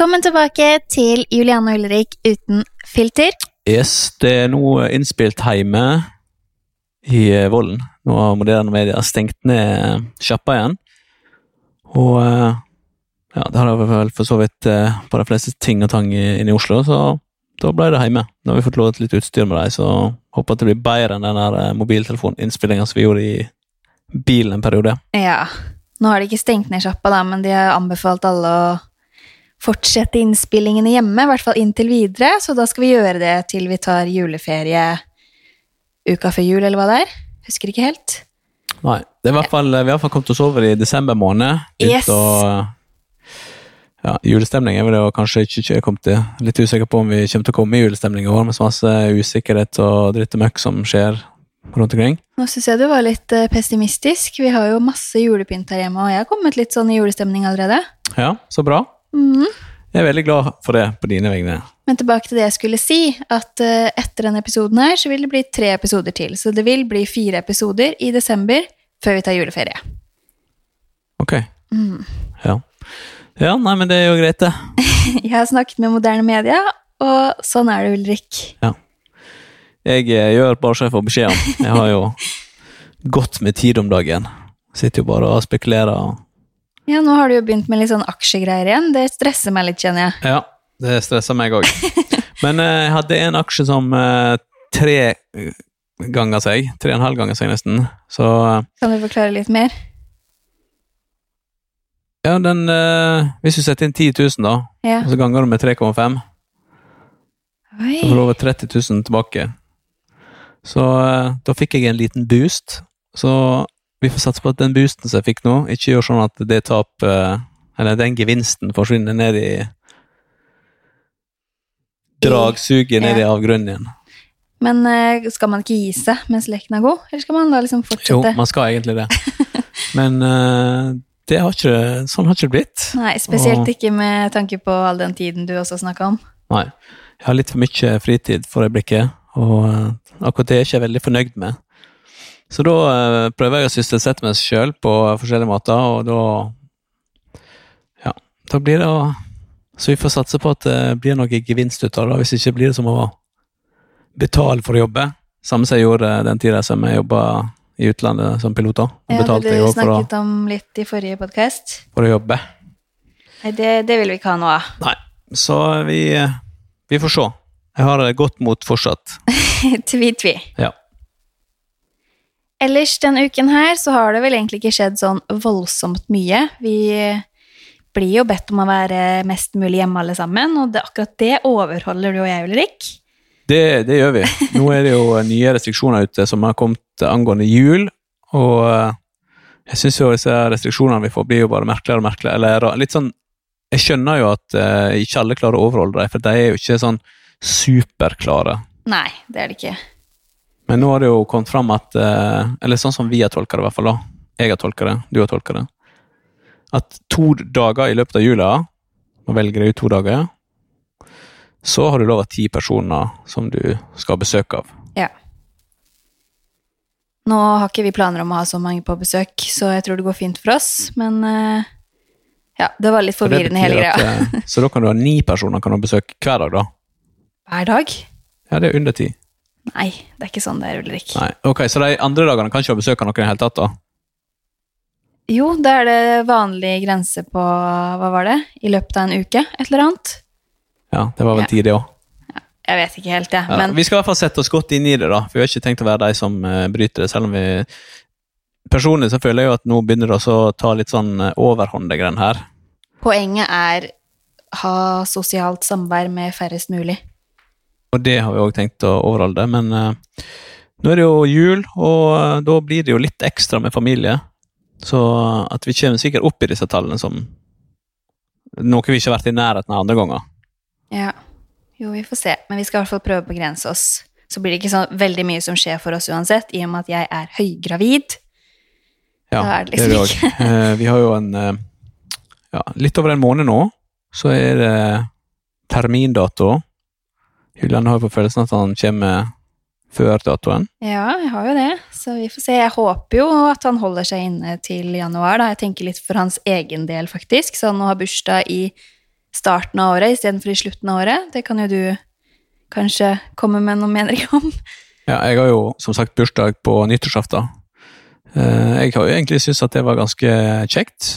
Velkommen tilbake til Juliane og Ulrik uten filter. Yes, det er nå innspilt hjemme i eh, Vollen. Nå har moderne medier stengt ned sjappa igjen. Og eh, ja, det har vel for så vidt eh, på de fleste ting og tang inne i Oslo, så da ble det hjemme. Nå har vi fått lånt litt utstyr med dem, så håper at det blir bedre enn den eh, mobiltelefoninnspillinga som vi gjorde i bilen en periode. Ja, nå har de ikke stengt ned sjappa, da, men de har anbefalt alle å fortsette innspillingene hjemme, i hvert fall inntil videre, så da skal vi gjøre det til vi tar juleferie uka før jul, eller hva det er. Husker ikke helt. Nei, det er i hvert fall, vi har i hvert fall kommet oss over i desember måned. Yes. Og, ja, julestemning er vel det, kanskje ikke ikke kommet til. Litt usikker på om vi kommer til å komme i julestemning i år, med så masse usikkerhet og dritt og møkk som skjer rundt omkring. Nå syns jeg du var litt eh, pessimistisk. Vi har jo masse julepynt her hjemme, og jeg har kommet litt sånn i julestemning allerede. Ja, så bra. Mhm. Jeg er veldig glad for det på dine vegne. Men tilbake til det jeg skulle si, at eh, etter denne episoden her, så vil det bli tre episoder til. Så det vil bli fire episoder i desember før vi tar juleferie. Ok. Mm. Ja. ja, nei, men det er jo greit, det. Jeg har snakket med moderne media, og sånn er det, Ulrik. Jeg eh, gjør bare så jeg får beskjed om. Jeg har jo godt med tid om dagen. Sitter jo bare og spekulerer. og Ja, nå har du jo begynt med litt sånn aksjegreier igjen. Det stresser meg litt, kjenner jeg. Ja, det stresser meg òg. Men eh, jeg hadde en aksje som eh, tre ganger seg. Tre og en halv ganger seg, nesten. Så eh, Kan du forklare litt mer? ja, den eh, Hvis du setter inn 10 000, da, Ja. og så ganger du med 3,5, så får du Oi. over 30 000 tilbake. Så eh, da fikk jeg en liten boost. Så vi får satse på at den boosten som jeg fikk nå, ikke gjør sånn at det tap eh, Eller den gevinsten forsvinner ned i Dragsuget ned i avgrunnen igjen. Men eh, skal man ikke gi seg mens leken er god, eller skal man da liksom fortsette? Jo, man skal egentlig det. Men eh, det har ikke, sånn har ikke det blitt. Nei, spesielt Og- ikke med tanke på all den tiden du også snakka om. Nei. Jeg har litt for mye fritid for øyeblikket, og akkurat det er jeg ikke veldig fornøyd med. Så da eh, prøver jeg å sysselsette meg sjøl på forskjellige måter, og da Ja, da blir det å Så vi får satse på at det blir noe gevinst ut av det. Hvis ikke blir det som å betale for å jobbe. Samme som jeg gjorde den tida som jeg jobba i utlandet som pilot. da. Ja, det du snakket å- om litt i forrige podkast. for å jobbe. Nei, det, det vil vi ikke ha noe av. Nei, så vi, vi får se. Jeg har det godt mot fortsatt. Tvi-tvi. Ja. Ellers denne uken her så har det vel egentlig ikke skjedd sånn voldsomt mye. Vi blir jo bedt om å være mest mulig hjemme alle sammen, og det, akkurat det overholder du og jeg, Ulrik. Det, det gjør vi. Nå er det jo nye restriksjoner ute som har kommet angående jul, og eh, jeg syns jo disse restriksjonene vi får, blir jo bare merkeligere og merkeligere. Eller litt sånn Jeg skjønner jo at eh, ikke alle klarer å overholde dem, for de er jo ikke sånn superklare. Nei, det er det ikke. Men nå har det jo kommet fram at eh, Eller sånn som vi har tolka det, i hvert fall. da. Jeg har tolka det, du har tolka det. At to dager i løpet av jula, nå velger jeg ut to dager, så har du lov av ti personer som du skal ha besøk av. Ja. Nå har ikke vi planer om å ha så mange på besøk, så jeg tror det går fint for oss, men eh, ja, det var litt forvirrende hele greia. eh, Så da kan du ha ni personer kan du ha besøk hver dag, da. Hver dag? Ja, det er under ti. Nei, det er ikke sånn det er, Ulrik. Nei, ok, Så de andre dagene kan ikke ha besøk av noen i det hele tatt, da? Jo, da er det vanlig grense på, hva var det, i løpet av en uke, et eller annet. Ja, det var vel Ja. ti, det òg. Jeg vet ikke helt, jeg, Ja, men Vi skal i hvert fall sette oss godt inn i det, da. For vi har ikke tenkt å være de som eh, bryter det, selv om vi Personlig så føler jeg jo at nå begynner det å ta litt sånn uh, overhånd, det greiene her. poenget er ha sosialt samvær med færrest mulig. Og det har vi òg tenkt å overholde, men uh, nå er det jo jul, og uh, da blir det jo litt ekstra med familie. Så at vi kommer sikkert opp i disse tallene som noe vi ikke har vært i nærheten av andre ganger. Ja, jo, vi får se, men vi skal i hvert fall prøve å begrense oss. Så blir det ikke sånn veldig mye som skjer for oss uansett, i og med at jeg er høygravid. Ja, Da er det liksom òg. uh, vi har jo en ja, litt over en måned nå, så er det termindato. Julian har jo på følelsen at han kommer før datoen. Ja, jeg har jo det, så vi får se. Jeg håper jo at han holder seg inne til januar, da. Jeg tenker litt for hans egen del, faktisk, så han nå har bursdag i starten av året istedenfor i slutten av året. Det kan jo du kanskje komme med noen meninger om. Ja, jeg har jo som sagt bursdag på nyttårsaften. Eh, Jeg har jo egentlig syntes at det var ganske kjekt.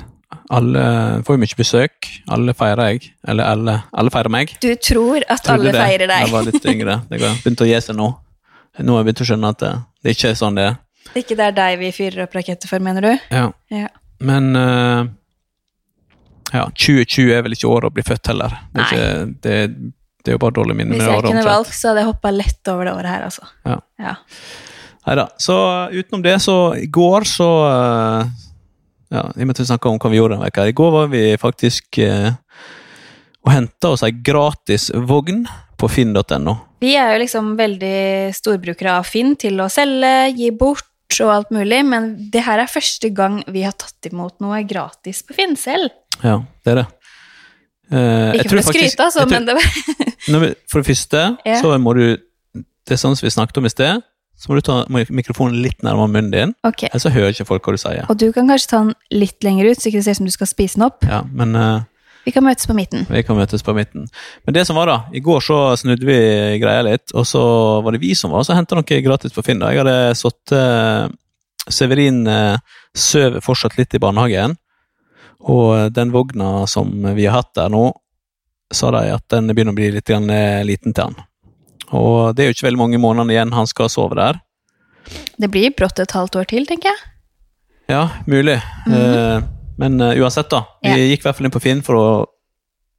Alle får jo mye besøk. Alle feirer jeg. Eller alle, alle feirer meg. Du tror at alle det feirer deg. jeg var litt yngre. Det begynte å gi seg nå. Nå har jeg begynt å skjønne at det, det ikke er sånn det er. Ikke det er deg vi fyrer opp raketter for, mener du? Ja. Ja. Men uh, ja, 2020 er vel ikke året å bli født heller. Det er, ikke, det, det er jo bare dårlig minner. Hvis jeg året kunne valgt, så hadde jeg hoppa lett over det året her, altså. Ja. Ja. Neida. Så utenom det, så i går så eh, Ja, i og med at vi snakka om hva vi gjorde denne veka. I går var vi faktisk eh, og henta oss ei gratis vogn på finn.no. Vi er jo liksom veldig storbrukere av Finn til å selge, gi bort og alt mulig, men det her er første gang vi har tatt imot noe gratis på Finn selv. Ja, det er det. Eh, Ikke for å skryte, altså, men det var for det første, Ja. så må du Det er sånn som vi snakket om i sted. Så må du ta mikrofonen litt nærmere munnen din, Okay. ellers så hører ikke folk hva du sier. Og du kan kanskje ta den litt lenger ut, så ikke det ser ut som du skal spise den opp. Ja, men Uh, Vi kan møtes på midten. vi kan møtes på midten. Men det som var da, i går så snudde vi greia litt, og så var det vi som var, så henta noe gratis på Finn. da. Jeg hadde satt Severin eh, søv fortsatt litt i barnehagen, og den vogna som vi har hatt der nå, sa de at den begynner å bli litt liten til han. Og det er jo ikke veldig mange månedene igjen han skal sove der. Det blir brått et halvt år til, tenker jeg. Ja, mulig. Eh, men eh, uansett, da. Vi. Ja. gikk i hvert fall inn på Finn for å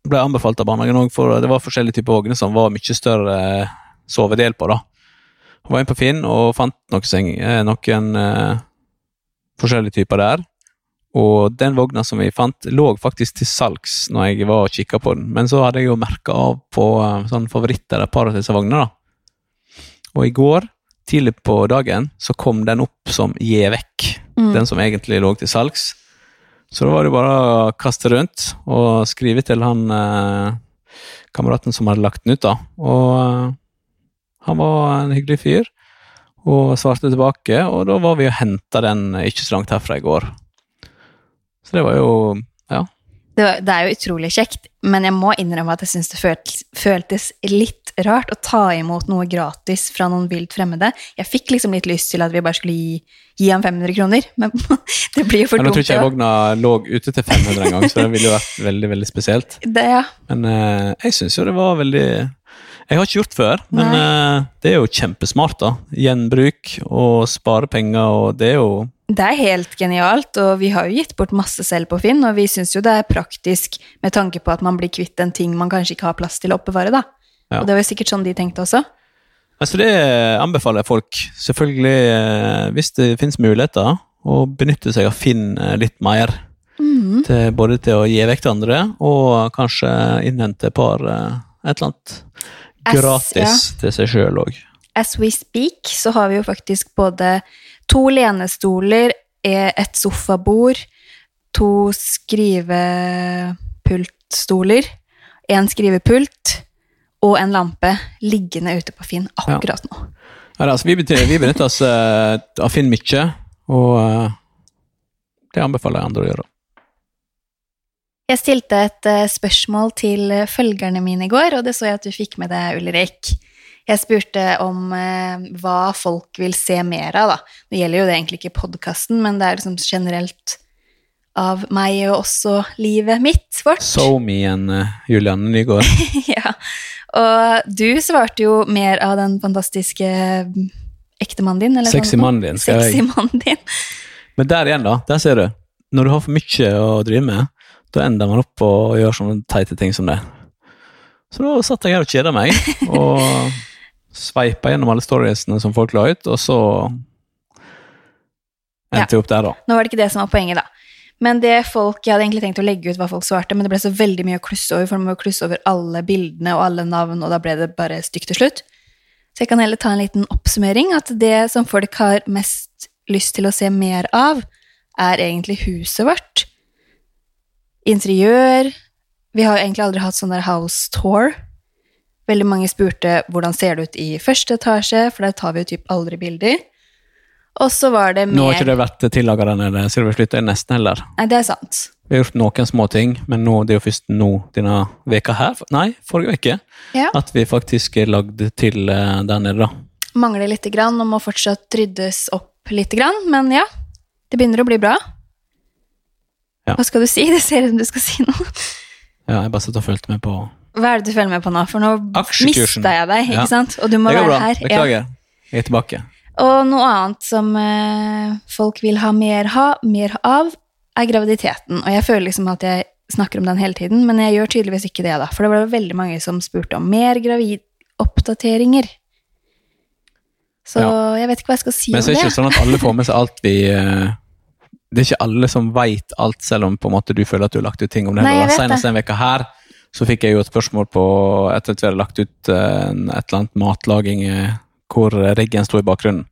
ble anbefalt av barnehagen òg, for det var forskjellige typer vogner som var mye større eh, sovedel på. da. Jeg var inn på Finn og fant noen, noen forskjellige typer der. Og den vogna som vi fant, lå faktisk til salgs når jeg var og kikka på den. Men så hadde jeg jo merka av på eh, sånn favoritter et par av disse vognene. Og i går, tidlig på dagen, så kom den opp som gi vekk Mm. den som egentlig lå til salgs. Så da var det bare å kaste rundt og skrive til han eh, kameraten som hadde lagt den ut, da. Og eh, han var en hyggelig fyr, og svarte tilbake, og da var vi og henta den ikke så langt herfra i går. Så det var jo Ja. Det, var, det er jo utrolig kjekt, men jeg må innrømme at jeg syns det føltes, føltes litt rart å ta imot noe gratis fra noen vilt fremmede. Jeg fikk liksom litt lyst til at vi bare skulle gi, gi ham 500 kroner, men det blir jo for Men nå tror ikke jeg vogna lå ute til 500 engang, så det ville jo vært veldig, veldig spesielt. Det, ja. Men uh, jeg syns jo det var veldig Jeg har ikke gjort før, men eh, det er jo kjempesmart, da. Gjenbruk og spare penger, og det er jo Det er helt genialt, og vi har jo gitt bort masse selv på Finn, og vi syns jo det er praktisk med tanke på at man blir kvitt en ting man kanskje ikke har plass til å oppbevare, da. Ja. Og det var jo sikkert sånn de tenkte også. Altså det anbefaler jeg folk, selvfølgelig eh, hvis det finnes muligheter, å benytte seg av Finn eh, litt mer. Mhm. Til, både til å gi vekk til andre, og kanskje innhente et par eh, et eller annet gratis til seg sjøl òg. As we speak, så har vi jo faktisk både to lenestoler, eh, et sofabord, to skrivepultstoler, en skrivepult og en lampe liggende ute på Finn akkurat nå. Ja, altså, vi, benytter, oss uh, av Finn mye, og uh, det anbefaler jeg andre å gjøre. Jeg stilte et eh, spørsmål til følgerne mine i går, og det så jeg at du fikk med deg, Ulrik. Jeg spurte om eh, hva folk vil se mer av, da. Nå gjelder jo det egentlig ikke podkasten, men det er liksom generelt av meg og også livet mitt, vårt. So me and uh, Julianne Nygaard. ja. Og du svarte jo mer av den fantastiske mm, ektemannen din, eller Sexy mannen din, skal jeg. Sexy mannen din. Men der igjen, da. Der ser du. Når du har for mye å drive med, da ender man opp på å gjøre sånne teite ting som det. Så da satt jeg her og kjeda meg, og sveipa gjennom alle storiesene som folk la ut, og så endte jeg opp der, da. Nå var det ikke det som var poenget, da. Men det folk, Jeg hadde egentlig tenkt å legge ut hva folk svarte, men det ble så veldig mye å klusse over, for man må klusse over alle bildene og alle navn, og da ble det bare stygt til slutt. Så jeg kan heller ta en liten oppsummering, at det som folk har mest lyst til å se mer av, er egentlig huset vårt. Interiør. Vi har egentlig aldri hatt sånn der house tour. Veldig mange spurte hvordan ser det ut i første etasje, for der tar vi jo typ aldri bilder. Og så var det mer Nå har ikke det vært tillaga denne det vil nesten heller. Nei, det er sant. Vi har gjort noen små ting, men nå, det er jo først nå denne veka her, nei, forrige uke, Ja. at vi faktisk er lagd til eh, der nede, da. Mangler lite grann og må fortsatt ryddes opp lite grann, men ja. Det begynner å bli bra. Ja. Hva skal du si? Det ser ut som du skal si noe. Ja, jeg bare satt og fulgte med på Hva er det du følger med på nå? For nå mista jeg deg, ikke Ja. sant? Og du må Det være bra. her. Ja. Beklager. Jeg er tilbake. Og noe annet som eh, folk vil ha mer, ha mer av, er graviditeten. Og jeg føler liksom at jeg snakker om den hele tiden, men jeg gjør tydeligvis ikke det, da. For det var veldig mange som spurte om mer gravidoppdateringer. Så Ja. jeg vet ikke hva jeg skal si Men om så er det det. ikke sånn at alle får med seg alt vi eh, Det er ikke alle som veit alt, selv om på en måte du føler at du har lagt ut ting om det. Nei, jeg vet Senest det. en veka her så fikk jeg jo et spørsmål på etter at vi hadde lagt ut eh, en- et eller annet matlaging eh, hvor riggen sto i bakgrunnen.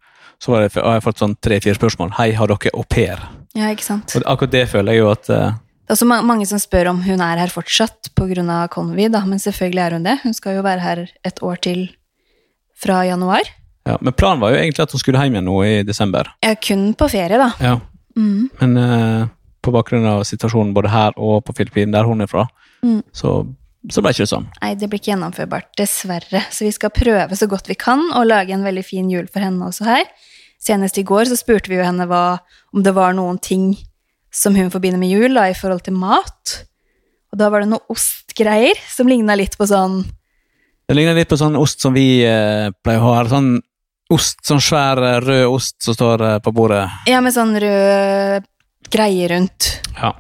Så var det, har jeg fått sånn tre-fire spørsmål. Hei, har dere au pair? Ja, ikke sant. Og akkurat det føler jeg jo at eh, Det er også ma- mange som spør om hun er her fortsatt pga. Convid, da. Men selvfølgelig er hun det. Hun skal jo være her et år til fra januar. ja, Men planen var jo egentlig at hun skulle hjem igjen nå i desember. Ja, kun på ferie, da. Ja, Mm. Men uh, på bakgrunn av situasjonen både her og på Filippinene, der hun er fra, Mm. så, så ble ikke det sånn. Nei, det blir ikke gjennomførbart, dessverre. Så vi skal prøve så godt vi kan å lage en veldig fin jul for henne også her. Senest i går så spurte vi jo henne hva, om det var noen ting som hun forbinder med jul da, i forhold til mat. Og da var det noe ostgreier som ligna litt på sånn Det ligna litt på sånn ost som vi eh, pleier å ha. Sånn ost, sånn svær eh, rød ost som står eh, på bordet. Ja, med sånn rød greie rundt. Ja.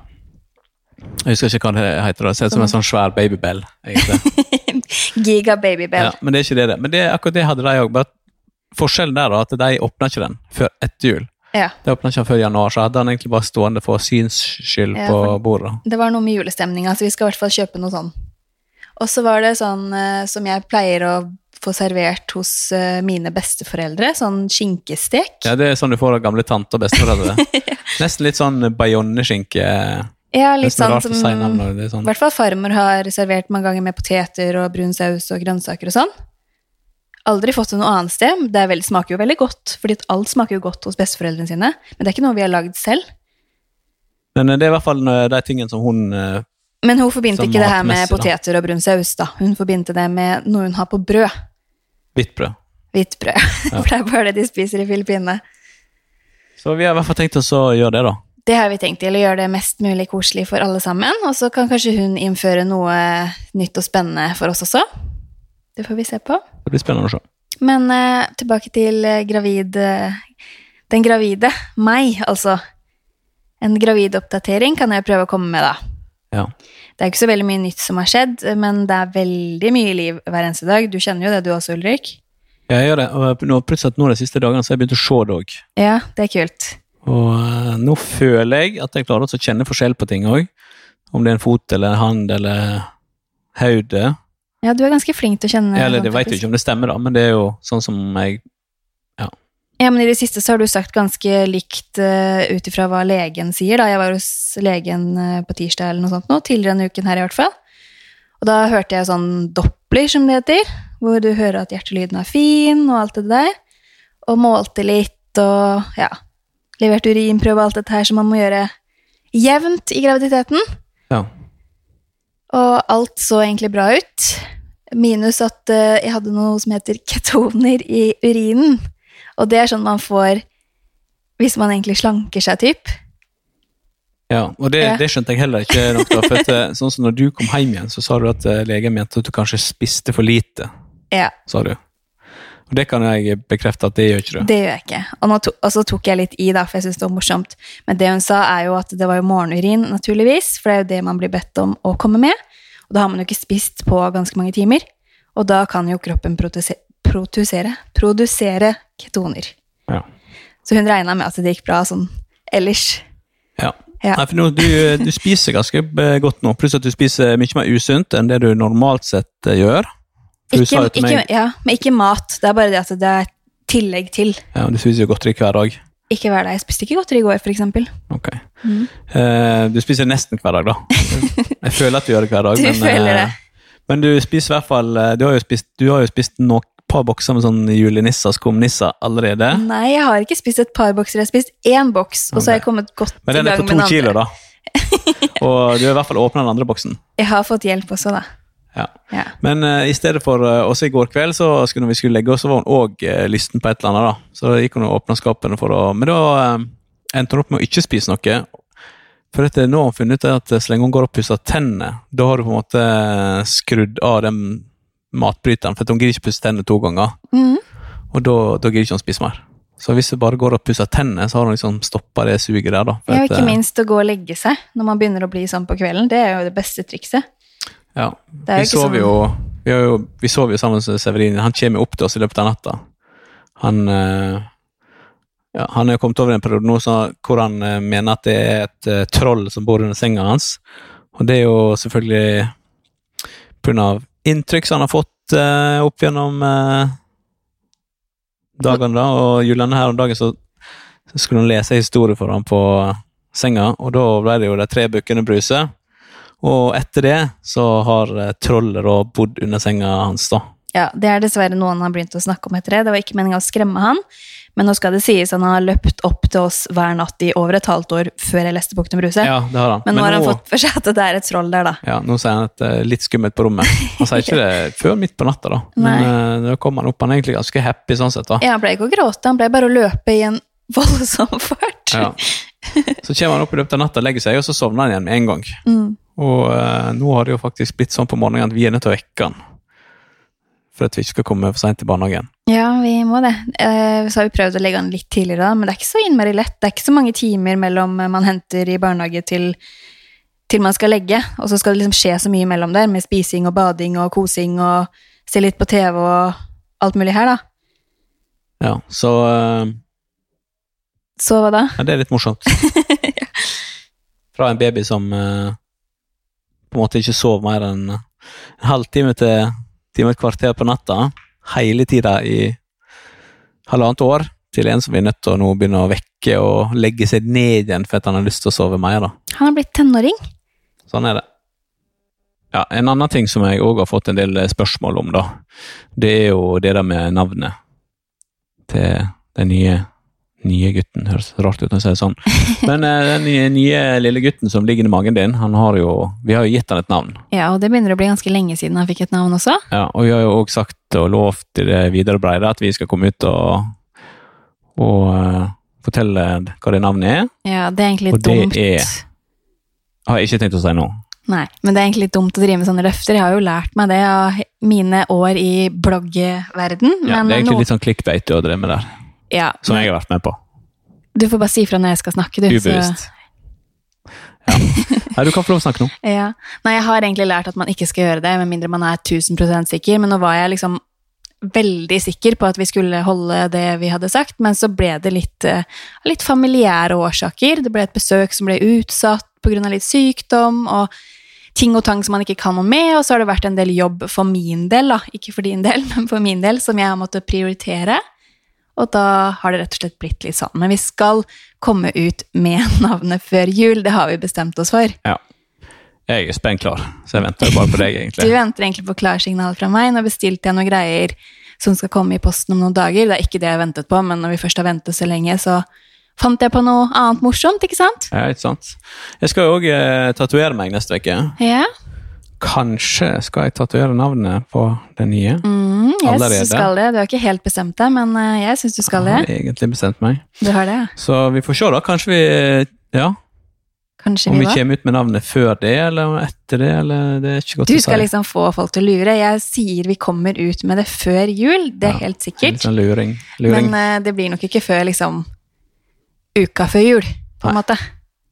Jeg husker ikke hva det heter. Det ser ut som en sånn svær babybell. Giga babybell. Ja, men det er ikke det. det. Men det, akkurat det hadde de òg. Forskjellen der da, at de åpna ikke den før etter jul. Ja. De åpna ikke den før januar, så hadde han egentlig bare stående for syns skyld Ja, på bordet. Det var noe med julestemninga, så vi skal i hvert fall kjøpe noe sånn. Og så var det sånn eh, som jeg pleier å få servert hos eh, mine besteforeldre, sånn skinkestek. Ja, Det er sånn du får av gamle tante og besteforeldre. Nesten litt sånn bayonneskinke. Ja, litt sånn som er I sånn. hvert fall farmor har servert mange ganger med poteter og brun saus og grønnsaker og sånn. Aldri fått det noe annet sted. Det veldig, smaker jo veldig godt, fordi alt smaker jo godt hos besteforeldrene sine. Men det er ikke noe vi har lagd selv. Men eh, det er i hvert fall eh, de tingene som hun eh, Men hun forbindte Sånn ikke det her med poteter og brun saus, da. Hun forbindte det med noe hun har på brød. Hvitt brød. Hvitt brød. For det er bare det de spiser i Filippinene. Så vi har i hvert fall tenkt oss å gjøre det, da. Det har vi tenkt til, å gjøre det mest mulig koselig for alle sammen. Og så kan kanskje hun innføre noe nytt og spennende for oss også. Det får vi se på. Det blir spennende å se. Men uh, tilbake til eh, gravid eh, Den gravide. Meg, altså. En gravidoppdatering kan jeg prøve å komme med, da. Ja. Det er ikke så veldig mye nytt som har skjedd, men det er veldig mye liv hver eneste dag. Du kjenner jo det, du også, Ulrik. Jeg gjør det, og nå, plutselig nå de siste dagene så har jeg begynt å se det òg. Ja, det er kult. Og eh, nå føler jeg at jeg klarer å kjenne forskjell på ting òg. Om det er en fot eller en hand eller hodet. Ja, du er ganske flink til å kjenne Eller sånt, det vet jo ikke om det stemmer, da, men det er jo sånn som jeg Ja, ja men i det siste så har du sagt ganske likt uh, ut ifra hva legen sier. da. Jeg var hos legen uh, på tirsdag eller noe sånt nå, tidligere denne uken her i hvert fall. Og da hørte jeg sånn doppler, som det heter, hvor du hører at hjertelyden er fin og alt det der. Og målte litt og ja, leverte urinprøve og alt dette her som man må gjøre jevnt i graviditeten. Ja. Og alt så egentlig bra ut. Minus at uh, jeg hadde noe som heter ketoner i urinen. Og det er sånn man får hvis man egentlig slanker seg, typ. ja. Og det, Ja. det skjønte jeg heller ikke nok, da. For at, eh, sånn som når du kom hjem igjen, så sa du at eh, legen mente at du kanskje spiste for lite, Ja, sa du. Og det kan jeg bekrefte at det gjør ikke du. det gjør jeg ikke. Og, to og så tok jeg litt i, da, for jeg syntes det var morsomt. Men det hun sa, er jo at det var jo morgenurin, naturligvis, for det er jo det man blir bedt om å komme med. Og da har man jo ikke spist på ganske mange timer. Og da kan jo kroppen produsere, produsere, produsere ketoner. Ja. Så hun regna med at det gikk bra sånn ellers. Ja. Ja. Nei, for nå, du, du spiser ganske eh, godt nå, pluss at du spiser mye mer usunt enn det du normalt sett eh, gjør. Ikke, ikke, ja, men ikke mat. Det er bare det at det er tillegg til. ja, du spiser jo godteri hver dag. Ikke hver dag. Jeg spiste ikke godteri i går, for eksempel. Ok. Mm. Eh, du spiser nesten hver dag, da. Jeg føler at du gjør det hver dag. Du men, føler eh, det. Men du spiser i hvert fall eh, Du har jo spist, du har jo spist nok par bokser med sånn julenisser, skumnisser allerede. Nei, jeg har ikke spist et par bokser. Jeg har spist én boks, og så har jeg kommet godt Men med den er gang på med to kilo, andre. da. Og du har i hvert fall åpna den andre boksen. Jeg har fått hjelp også, da. Ja. Ja. Men uh, i stedet for uh, også i går kveld, så skulle, når vi skulle legge oss, så var hun òg uh, lysten på et eller annet. da. Så da gikk hun og åpna skapene for å Men da uh, endte hun opp med å ikke spise noe. For dette, nå har hun funnet ut at så lenge hun går og pusser tennene, da har du på en måte skrudd av den matbryteren. For hun gidder ikke pusse tennene to ganger. Mm. Og da, da gidder ikke hun spise mer. Så hvis du bare går og pusser tennene, så har hun liksom stoppa det suget der. da. Ja, at, ikke eh, minst å gå og legge seg når man begynner å bli sånn på kvelden. Det er jo det beste trikset. Ja. Det Vi sov sånn- jo vi, jo vi sov jo sammen med Severin. Han kommer opp til oss i løpet av natta. Han eh, ja, han er kommet over en periode nå hvor han eh, mener at det er et eh, troll som bor under senga hans. Og det er jo selvfølgelig pga. inntrykk som han har fått uh, opp gjennom uh, dagene. da, Og julene her om dagen så, så skulle han lese historie for ham på senga, og da ble det jo de tre bukkene Bruse. Og etter det så har eh, trollet da bodd under senga hans, da. Ja, Det er dessverre noe han har begynt å snakke om etter det. Det var ikke meninga å skremme han, men nå skal det sies han har løpt opp til oss hver natt i over et halvt år før jeg leste Bukkene Bruse. Ja, det har han. Men nå har han fått for seg at det er et troll der, da. Ja, Nå sier han at det er litt skummelt på rommet. Han sier ikke det før midt på natta, da. Men Nei. da kom han opp. Han er egentlig ganske happy sånn sett, da. Ja, Han ble ikke å gråte, han ble bare å løpe i en voldsom fart. Ja. Så kommer han opp i løpet av natta, legger seg, og så sovner han igjen med en gang. Mm. Og eh, nå har det jo faktisk blitt sånn på morgenen at vi er nødt til å vekke han. For at vi ikke skal komme for seint til barnehagen. Ja, vi må det. Eh, så har vi prøvd å legge han litt tidligere, da, men det er ikke så innmari lett. Det er ikke så mange timer mellom man henter i barnehage til, til man skal legge, og så skal det liksom skje så mye mellom der, med spising og bading og kosing og se litt på TV og alt mulig her, da. Ja, så eh, Så hva da? ja, det er litt morsomt. Fra en baby som eh, på en måte ikke sov mer enn en halvtime til time et kvarter på natta hele tida i halvannet år, til en som vi er nødt til å nå begynne å vekke og legge seg ned igjen for at han har lyst til å sove mer. da. Han har blitt tenåring. Sånn er det. Ja, En annen ting som jeg òg har fått en del spørsmål om, da, det er jo det der med navnet til den nye, nye gutten. Høres rart ut når jeg sier det sånn. Men eh, den nye, nye lille gutten som ligger i magen din, han har jo Vi har jo gitt han et navn. Ja, og det begynner å bli ganske lenge siden han fikk et navn også. Ja, og vi har jo òg sagt og lovt i det videre breide at vi skal komme ut og, og uh, fortelle hva det navnet er. Ja, det er egentlig Og litt det dumt. er- Har jeg ikke tenkt å si nå. Nei, men det er egentlig litt dumt å drive med sånne løfter. Jeg har jo lært meg det av mine år i bloggverden. Ja, det er egentlig nå- litt sånn clickbait du har drevet med der, ja, som jeg har vært med på. Du får bare si fra når jeg skal snakke, du. Ubevisst. Ja. Nei, du kan få lov å snakke nå. Ja. Nei, jeg har egentlig lært at man ikke skal gjøre det, med mindre man er 1000% sikker, men nå var jeg liksom veldig sikker på at vi skulle holde det vi hadde sagt, men så ble det litt, eh, litt familiære årsaker. Det ble et besøk som ble utsatt pga. litt sykdom, og ting og tang som man ikke kan noe med, og så har det vært en del jobb for min del, da. Ikke for din del, men for min del, som jeg har måttet prioritere. Og da har det rett og slett blitt litt sånn. Men vi skal komme ut med navnet før jul, det har vi bestemt oss for. Ja. Jeg er spent klar, så jeg venter bare på deg, egentlig. Du venter egentlig på klarsignal fra meg. Nå bestilte jeg noen greier som skal komme i posten om noen dager. Det er ikke det jeg ventet på, men når vi først har ventet så lenge, så fant jeg på noe annet morsomt, ikke sant? Ja, ikke sant? Jeg skal jo òg eh, tatovere meg neste uke. Ja. Kanskje skal jeg tatovere navnet på den nye. Mm, jeg Allerede? du skal det. Du har ikke helt bestemt deg, men eh, jeg syns du skal det. Jeg har egentlig bestemt meg. Du har det, ja. Så vi får se, da. Kanskje vi Ja, Kanskje om vi vi kommer ut med navnet før det, eller etter det, eller Det er ikke godt å si. Du skal liksom få folk til å lure. Jeg sier vi kommer ut med det før jul, det er Ja, helt Litt sikkert. sånn luring. luring. Men uh, det blir nok ikke før liksom uka før jul, på en Nei. måte.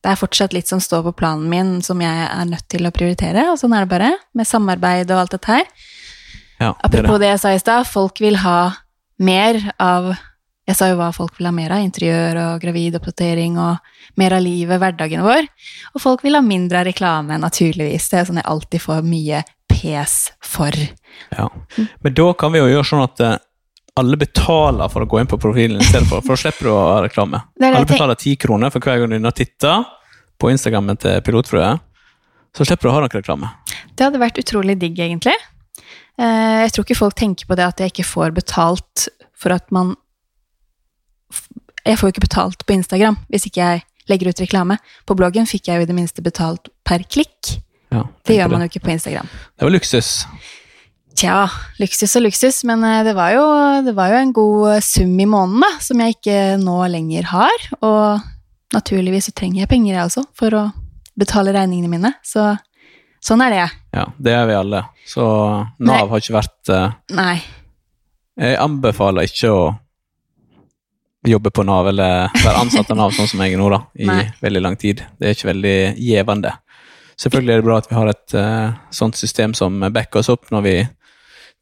Det er fortsatt litt som står på planen min, som jeg er nødt til å prioritere, og sånn er det bare, med samarbeid og alt dette her. ja, det Apropos det. det jeg sa i stad, folk vil ha mer av Jeg sa jo hva folk vil ha mer av, interiør og gravidoppdatering og mer av livet, hverdagen vår. Og folk vil ha mindre av reklame, naturligvis. Det er sånn jeg alltid får mye pes for. Ja. Men da kan vi jo gjøre sånn at eh, alle betaler for å gå inn på profilen istedenfor, for da slipper du å ha reklame. Alle betaler ti kroner for hver gang du har og titter på Instagrammen til Pilotfrue. Så slipper du å ha noe reklame. Det hadde vært utrolig digg, egentlig. Eh, Jeg tror ikke folk tenker på det at jeg ikke får betalt for at man Jeg får jo ikke betalt på Instagram hvis ikke jeg legger ut reklame. På bloggen fikk jeg jo i det minste betalt per klikk. Ja, Det gjør man jo ikke på Instagram. Det var luksus. Tja, luksus og luksus, men eh, det var jo, det var jo en god eh, sum i måneden, da, som jeg ikke nå lenger har. Og naturligvis så trenger jeg penger, jeg også, for å betale regningene mine. Så sånn er det. Ja, det er vi alle. Så Nav Nei. har ikke vært uh, Nei. Jeg anbefaler ikke å jobbe på Nav eller være ansatt av Nav sånn som jeg er nå, da, i Nei. veldig lang tid. Det er ikke veldig gjevende. Selvfølgelig er det bra at vi har et uh, sånt system som backer oss opp når vi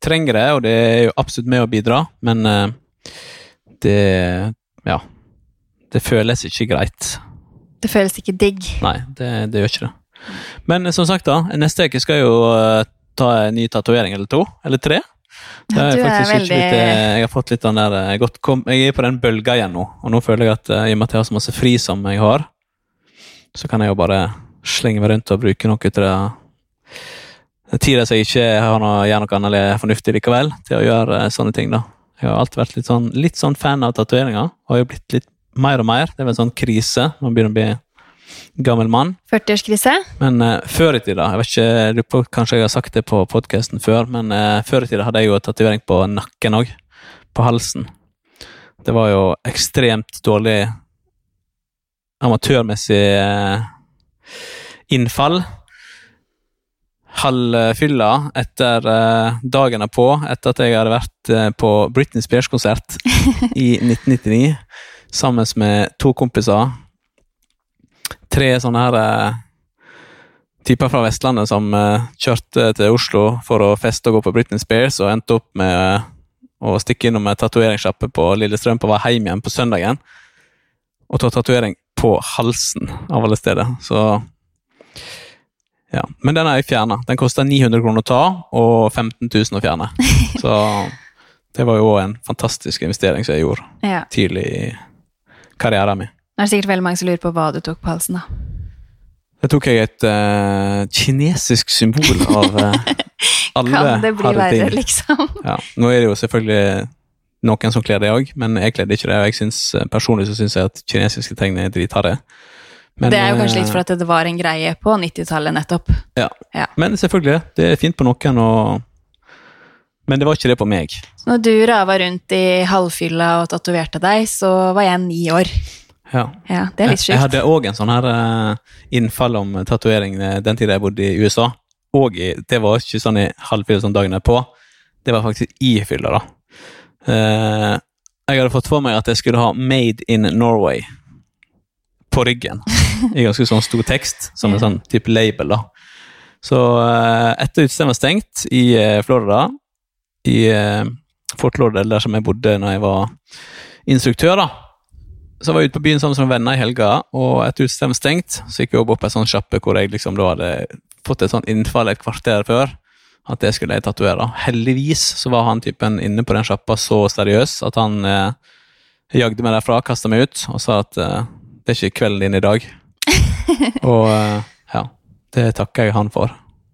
trenger det, og det er jo absolutt med å bidra, men eh, det Ja. Det føles ikke greit. Det føles ikke digg. Nei, det, det gjør ikke det. Men eh, som sagt, da, neste uke skal jeg jo eh, ta en ny tatovering eller to, eller tre. Det er er veldig- litt, jeg har fått litt den der godt kom, Jeg er på den bølga igjen nå, og nå føler jeg at i og med at jeg har så masse fri som jeg har, så kan jeg jo bare slenge meg rundt og bruke noe til det tida som jeg ikke har noe, gjør noe annet eller fornuftig likevel, til å gjøre eh, sånne ting. da. Jeg har alltid vært litt sånn, litt sånn fan av tatoveringer, og jeg har blitt litt mer og mer. Det er vel en sånn krise man begynner å bli gammel mann. 40-årskrise? Men uh, før i tida, jeg vet ikke, kanskje jeg har sagt det på podkasten før, men uh, før i tida hadde jeg jo tatovering på nakken òg. På halsen. Det var jo ekstremt dårlig amatørmessig uh, innfall. Halvfylla etter eh, dagen er på, etter at jeg hadde vært eh, på Britney Spears-konsert i 1999 sammen med to kompiser tre sånne her eh, typer fra Vestlandet som kjørte til Oslo for å feste og gå på Britney Spears, og endte opp med å stikke innom en tatoveringssjappe på Lillestrøm på vei hjem igjen på søndagen, og ta tatovering på halsen av alle steder. Så ja. Men den er jeg fjerna. Den koster 900 kroner å ta, og 15 000 å fjerne. Så det var jo en fantastisk investering som jeg gjorde Ja. tidlig i karrieren min. Det er sikkert veldig mange som lurer på hva du tok på halsen, da. Da tok jeg et uh, kinesisk symbol av uh, alle Kan det bli verre, ting. liksom? Ja. Nå er det jo selvfølgelig noen som kler det òg, men jeg kledde ikke det. Og jeg synes, eh, personlig så syns jeg at kinesiske tegn er dritharde. Men, det er jo kanskje litt fordi for at det var en greie på 90-tallet, nettopp. ja. Ja. Men selvfølgelig, det er fint på noen, og Men det var ikke det på meg. Så når du rava rundt i halvfylla og tatoverte deg, så var jeg ni år. Ja. Ja, det er litt Jeg, jeg hadde òg en sånn her eh, innfall om tatovering eh, den tida jeg bodde i USA. Og det var ikke sånn i halvfylla som dagen er på. Det var faktisk i fylla, da. Eh, jeg hadde fått for meg at jeg skulle ha 'Made in Norway' på ryggen. I ganske sånn stor tekst, som en sånn type label, da. Så eh, etter utestedet var stengt i eh, Florida, i eh, Fort Lauderdale, der som jeg bodde når jeg var instruktør, da, så var jeg ute på byen sammen med venner i helga, og etter utestedet var stengt, så gikk vi opp på en sånn sjappe hvor jeg liksom da hadde fått et sånt innfall et kvarter før at det skulle jeg tatovere. Heldigvis så var han typen inne på den sjappa så seriøs at han eh, jagde meg derfra, kasta meg ut og sa at eh, det er ikke kvelden din i dag. og eh, ja, det takker jeg han for.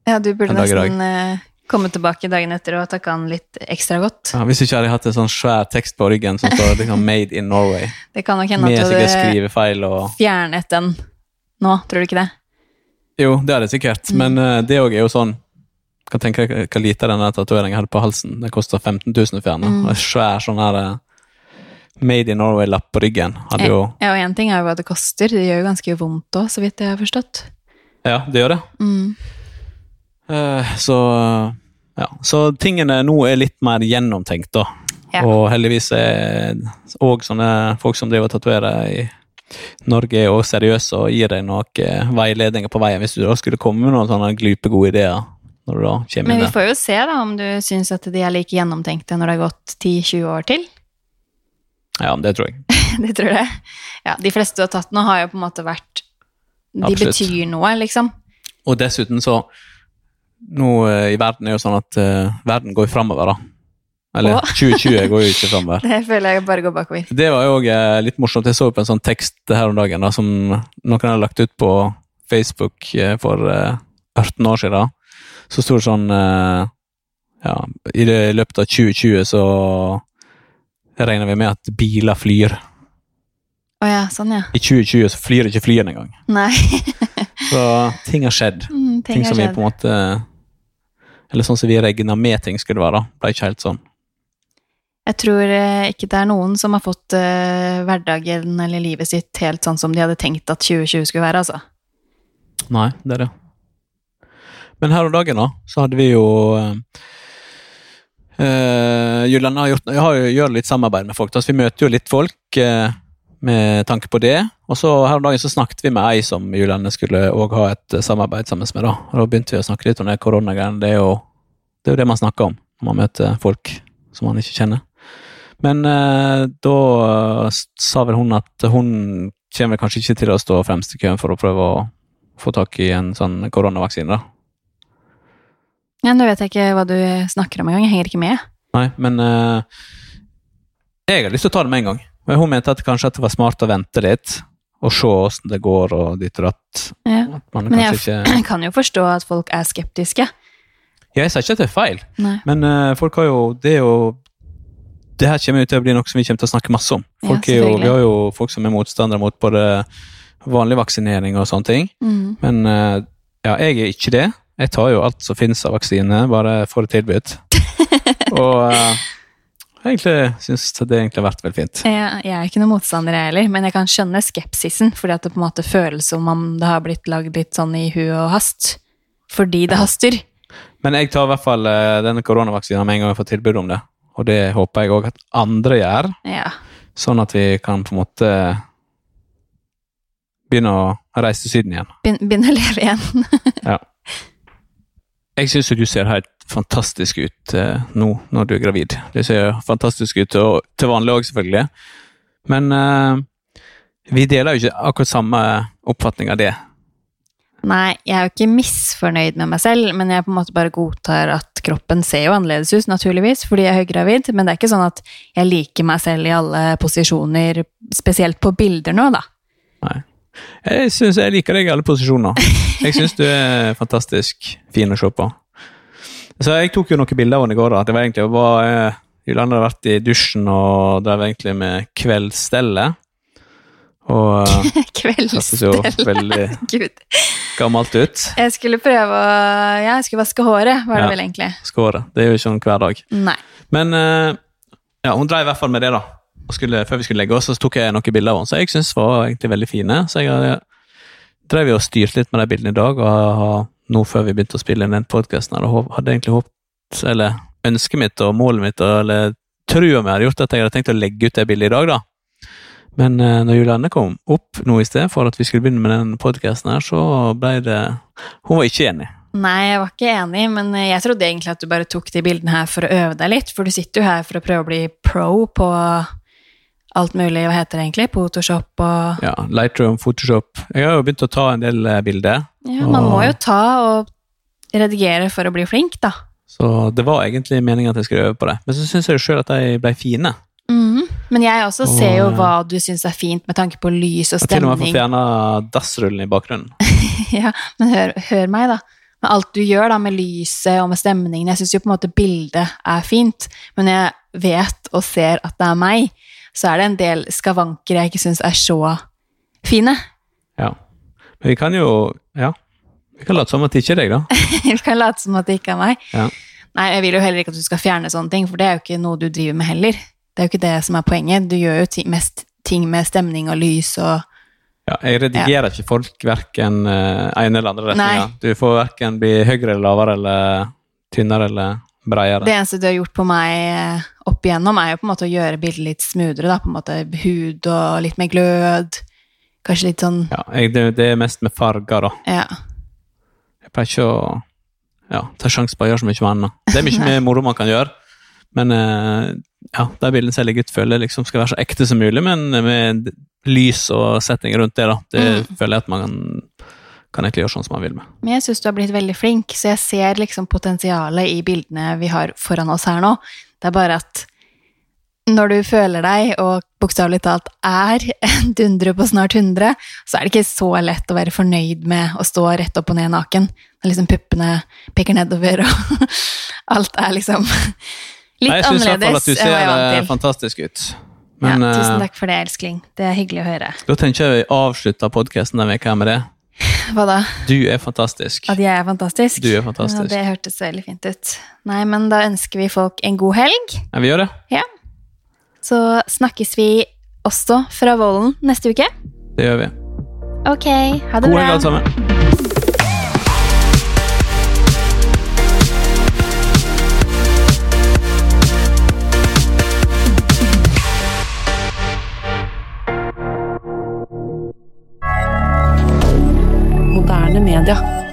Ja, du burde nesten eh, komme tilbake dagen etter og takke han litt ekstra godt. Ja, hvis ikke hadde jeg hatt en sånn svær tekst på ryggen som står liksom 'Made in Norway', Det kan nok hende at du hadde og fjernet den nå, tror du ikke det? Jo, det hadde jeg sikkert, Mm. men eh, det òg er jo sånn Kan tenke deg hva lite denne tatoveringen jeg hadde på halsen. Den kosta 15 000 å fjerne. Mm. En svær sånn her Made in Norway-lapp på ryggen. Hadde jo Ja, og én ting er jo hva det koster, det gjør jo ganske vondt òg, så vidt jeg har forstått. Ja, det gjør det. Mm. Uh, så ja. Så tingene nå er litt mer gjennomtenkt, da. Ja. Og heldigvis er òg sånne folk som driver og tatoverer i Norge, er òg seriøse og gir deg noen eh, veiledninger på veien hvis du da skulle komme med noen sånne glupegode ideer. Når du da kommer Men vi får jo se da om du syns at de er like gjennomtenkte når det har gått 10-20 år til. Ja, det tror jeg. det tror jeg. Ja, de fleste du har tatt nå, har jo på en måte vært De Absolutt. betyr noe, liksom. Og dessuten så Nå eh, i verden er jo sånn at eh, verden går framover, da. Eller Å. 2020 går jo ikke framover. Det føler jeg bare går bakover. Det var jo òg eh, litt morsomt. Jeg så på en sånn tekst her om dagen da, som noen hadde lagt ut på Facebook eh, for eh, 18 år siden. Så sto det sånn Ja, i det, i løpet av 2020 så regner vi med at biler flyr. Å ja, sånn ja. I 2020 så flyr ikke flyene engang. Nei. Så ting har skjedd. Mm, Ting, ting har som vi på en måte Eller sånn som vi regna med ting skulle være. Ble ikke helt sånn. Jeg tror eh, ikke det er noen som har fått uh, hverdagen eller livet sitt helt sånn som de hadde tenkt at 2020 skulle være, altså. Nei, det er det. Men her om dagen, da, så hadde vi jo uh, Julian har gjort, har jo gjør litt samarbeid med folk. Da, så vi møter jo litt folk eh, med tanke på det. Og så her om dagen så snakket vi med ei som Jylland skulle også ha et eh, samarbeid sammen med. Da Og da begynte vi å snakke litt om det koronagreiene. Det, det er jo det man snakker om når man møter folk som man ikke kjenner. Men eh, da sa vel hun at hun kommer kanskje ikke til å stå fremst i køen for å prøve å få tak i en sånn koronavaksine. da. Ja, Nå vet jeg ikke hva du snakker om engang, jeg henger ikke med. Nei, men uh, jeg har lyst til å ta det med en gang. Men hun mente at kanskje at det var smart å vente litt, og se åssen det går og ditt og datt. Ja. Men jeg ikke kan jo forstå at folk er skeptiske. Jeg sier ikke at det er feil, Nei. men uh, folk har jo Det er jo det her kommer jo til å bli noe som vi kommer til å snakke masse om. Ja, jo, vi har jo folk som er motstandere mot både vanlig vaksinering og sånne ting. Mm. Men eh, ja, jeg er ikke det. Jeg tar jo alt som finnes av vaksine, bare får det tilbudt. og uh, egentlig syns det egentlig har vært veldig fint. Jeg, jeg er ikke noen motstander, jeg heller, men jeg kan skjønne skepsisen, fordi at det på en måte føles som om det har blitt lagd litt sånn i hu og hast. Fordi det haster. Men jeg tar i hvert fall eh, denne koronavaksinen med en gang jeg får tilbud om det. Og det håper jeg òg at andre gjør, Ja. sånn at vi kan på en måte begynne å reise til Syden igjen. Begynne å leve igjen. Ja. Jeg syns du ser helt fantastisk ut eh, nå når du er gravid. Du ser fantastisk ut og, til vanlig òg, selvfølgelig. Men eh, vi deler jo ikke akkurat samme oppfatning av det. Nei, jeg er jo ikke misfornøyd med meg selv, men jeg på en måte bare godtar at kroppen ser jo annerledes ut, naturligvis, fordi jeg er høygravid, men det er ikke sånn at jeg liker meg selv i alle posisjoner, spesielt på bilder nå, da. Jeg syns jeg liker deg i alle posisjoner. Jeg syns du er fantastisk fin å se på. Så jeg tok jo noen bilder av henne i går. da. Det var egentlig bare, eh, Julian hadde vært i dusjen og drev egentlig med kveldsstellet. Og Kveldsstellet! hørtes veldig Gud. gammelt ut. Jeg skulle prøve å Ja, jeg skulle vaske håret, var det Ja. vel egentlig. Vaske håret. Det er jo ikke sånn hver dag. Nei. Men eh, ja, hun drev i hvert fall med det, da. Skulle, før vi skulle legge oss, så tok jeg noen bilder av henne, så jeg syns var egentlig veldig fine. Så jeg drev jo og styrte litt med de bildene i dag, og nå før vi begynte å spille inn den podkasten, hadde egentlig håpet, eller ønsket mitt og målet mitt, eller trua mi hadde gjort at jeg hadde tenkt å legge ut det bildet i dag, da. Men eh, når Julianne kom opp nå i sted for at vi skulle begynne med den podkasten her, så ble det Hun var ikke enig. Nei, jeg var ikke enig, men jeg trodde egentlig at du bare tok de bildene her for å øve deg litt, for du sitter jo her for å prøve å bli pro på alt mulig, hva heter det egentlig, Photoshop og Ja, Lightroom, Photoshop Jeg har jo begynt å ta en del eh, bilder. Ja, man må jo ta og redigere for å bli flink, da. Så det var egentlig meningen at jeg skulle øve på det. Men så syns jeg jo sjøl at de ble fine. Mhm. Men jeg også Og- ser jo hva du syns er fint med tanke på lys og Og til og med få stemning. fjerna dassrullen i bakgrunnen. ja, men hør, hør meg, da. Med alt du gjør da, med lyset og med stemningen. Jeg syns jo på en måte bildet er fint, men jeg vet og ser at det er meg, så er det en del skavanker jeg ikke syns er så fine. Ja. Men vi kan jo Ja. Vi kan late som at det ikke er deg, da. Vi kan late som at det ikke er meg. Ja. Nei, jeg vil jo heller ikke at du skal fjerne sånne ting, for det er jo ikke noe du driver med heller. Det er jo ikke det som er poenget. Du gjør jo ti mest ting med stemning og lys og Ja, jeg redigerer ikke folk verken uh, ene eller andre retninga. Du får verken bli høyere eller lavere eller tynnere eller bredere. Det eneste du har gjort på meg eh, opp igjennom, er jo på en måte å gjøre bildet litt smoothere, da. På en måte hud og litt mer glød. Kanskje litt sånn Ja, jeg, det, det er mest med farger, da. Ja. Jeg pleier ikke å ja, ta sjanse på å gjøre så mye annet. Det er mye mer moro man kan gjøre, men eh, ja, de bildene som jeg legger ut, føler jeg liksom skal være så ekte som mulig, men med lys og setting rundt det, da. Det Mm. føler jeg at man kan, kan egentlig gjøre sånn som man vil med. Men jeg syns du har blitt veldig flink, så jeg ser liksom potensialet i bildene vi har foran oss her nå. Det er bare at når du føler deg, og bokstavelig talt er en dundre på snart 100, så er det ikke så lett å være fornøyd med å stå rett opp og ned naken. Når liksom puppene peker nedover, og alt er liksom litt Nei, jeg syns i hvert fall at du jeg er ser eh, fantastisk ut. Men ja, tusen eh, takk for det, elskling. Det er hyggelig å høre. da tenker jeg vi avslutter podkasten denne uka med det. Hva da? Du er fantastisk. At jeg er fantastisk? Du er fantastisk. Ja, det hørtes veldig fint ut. Nei, men da ønsker vi folk en god helg. Ja, vi gjør det. Ja. Så snakkes vi også fra Vollen neste uke. Det gjør vi. Ok, ha det God bra. helg, alle sammen. moderne media.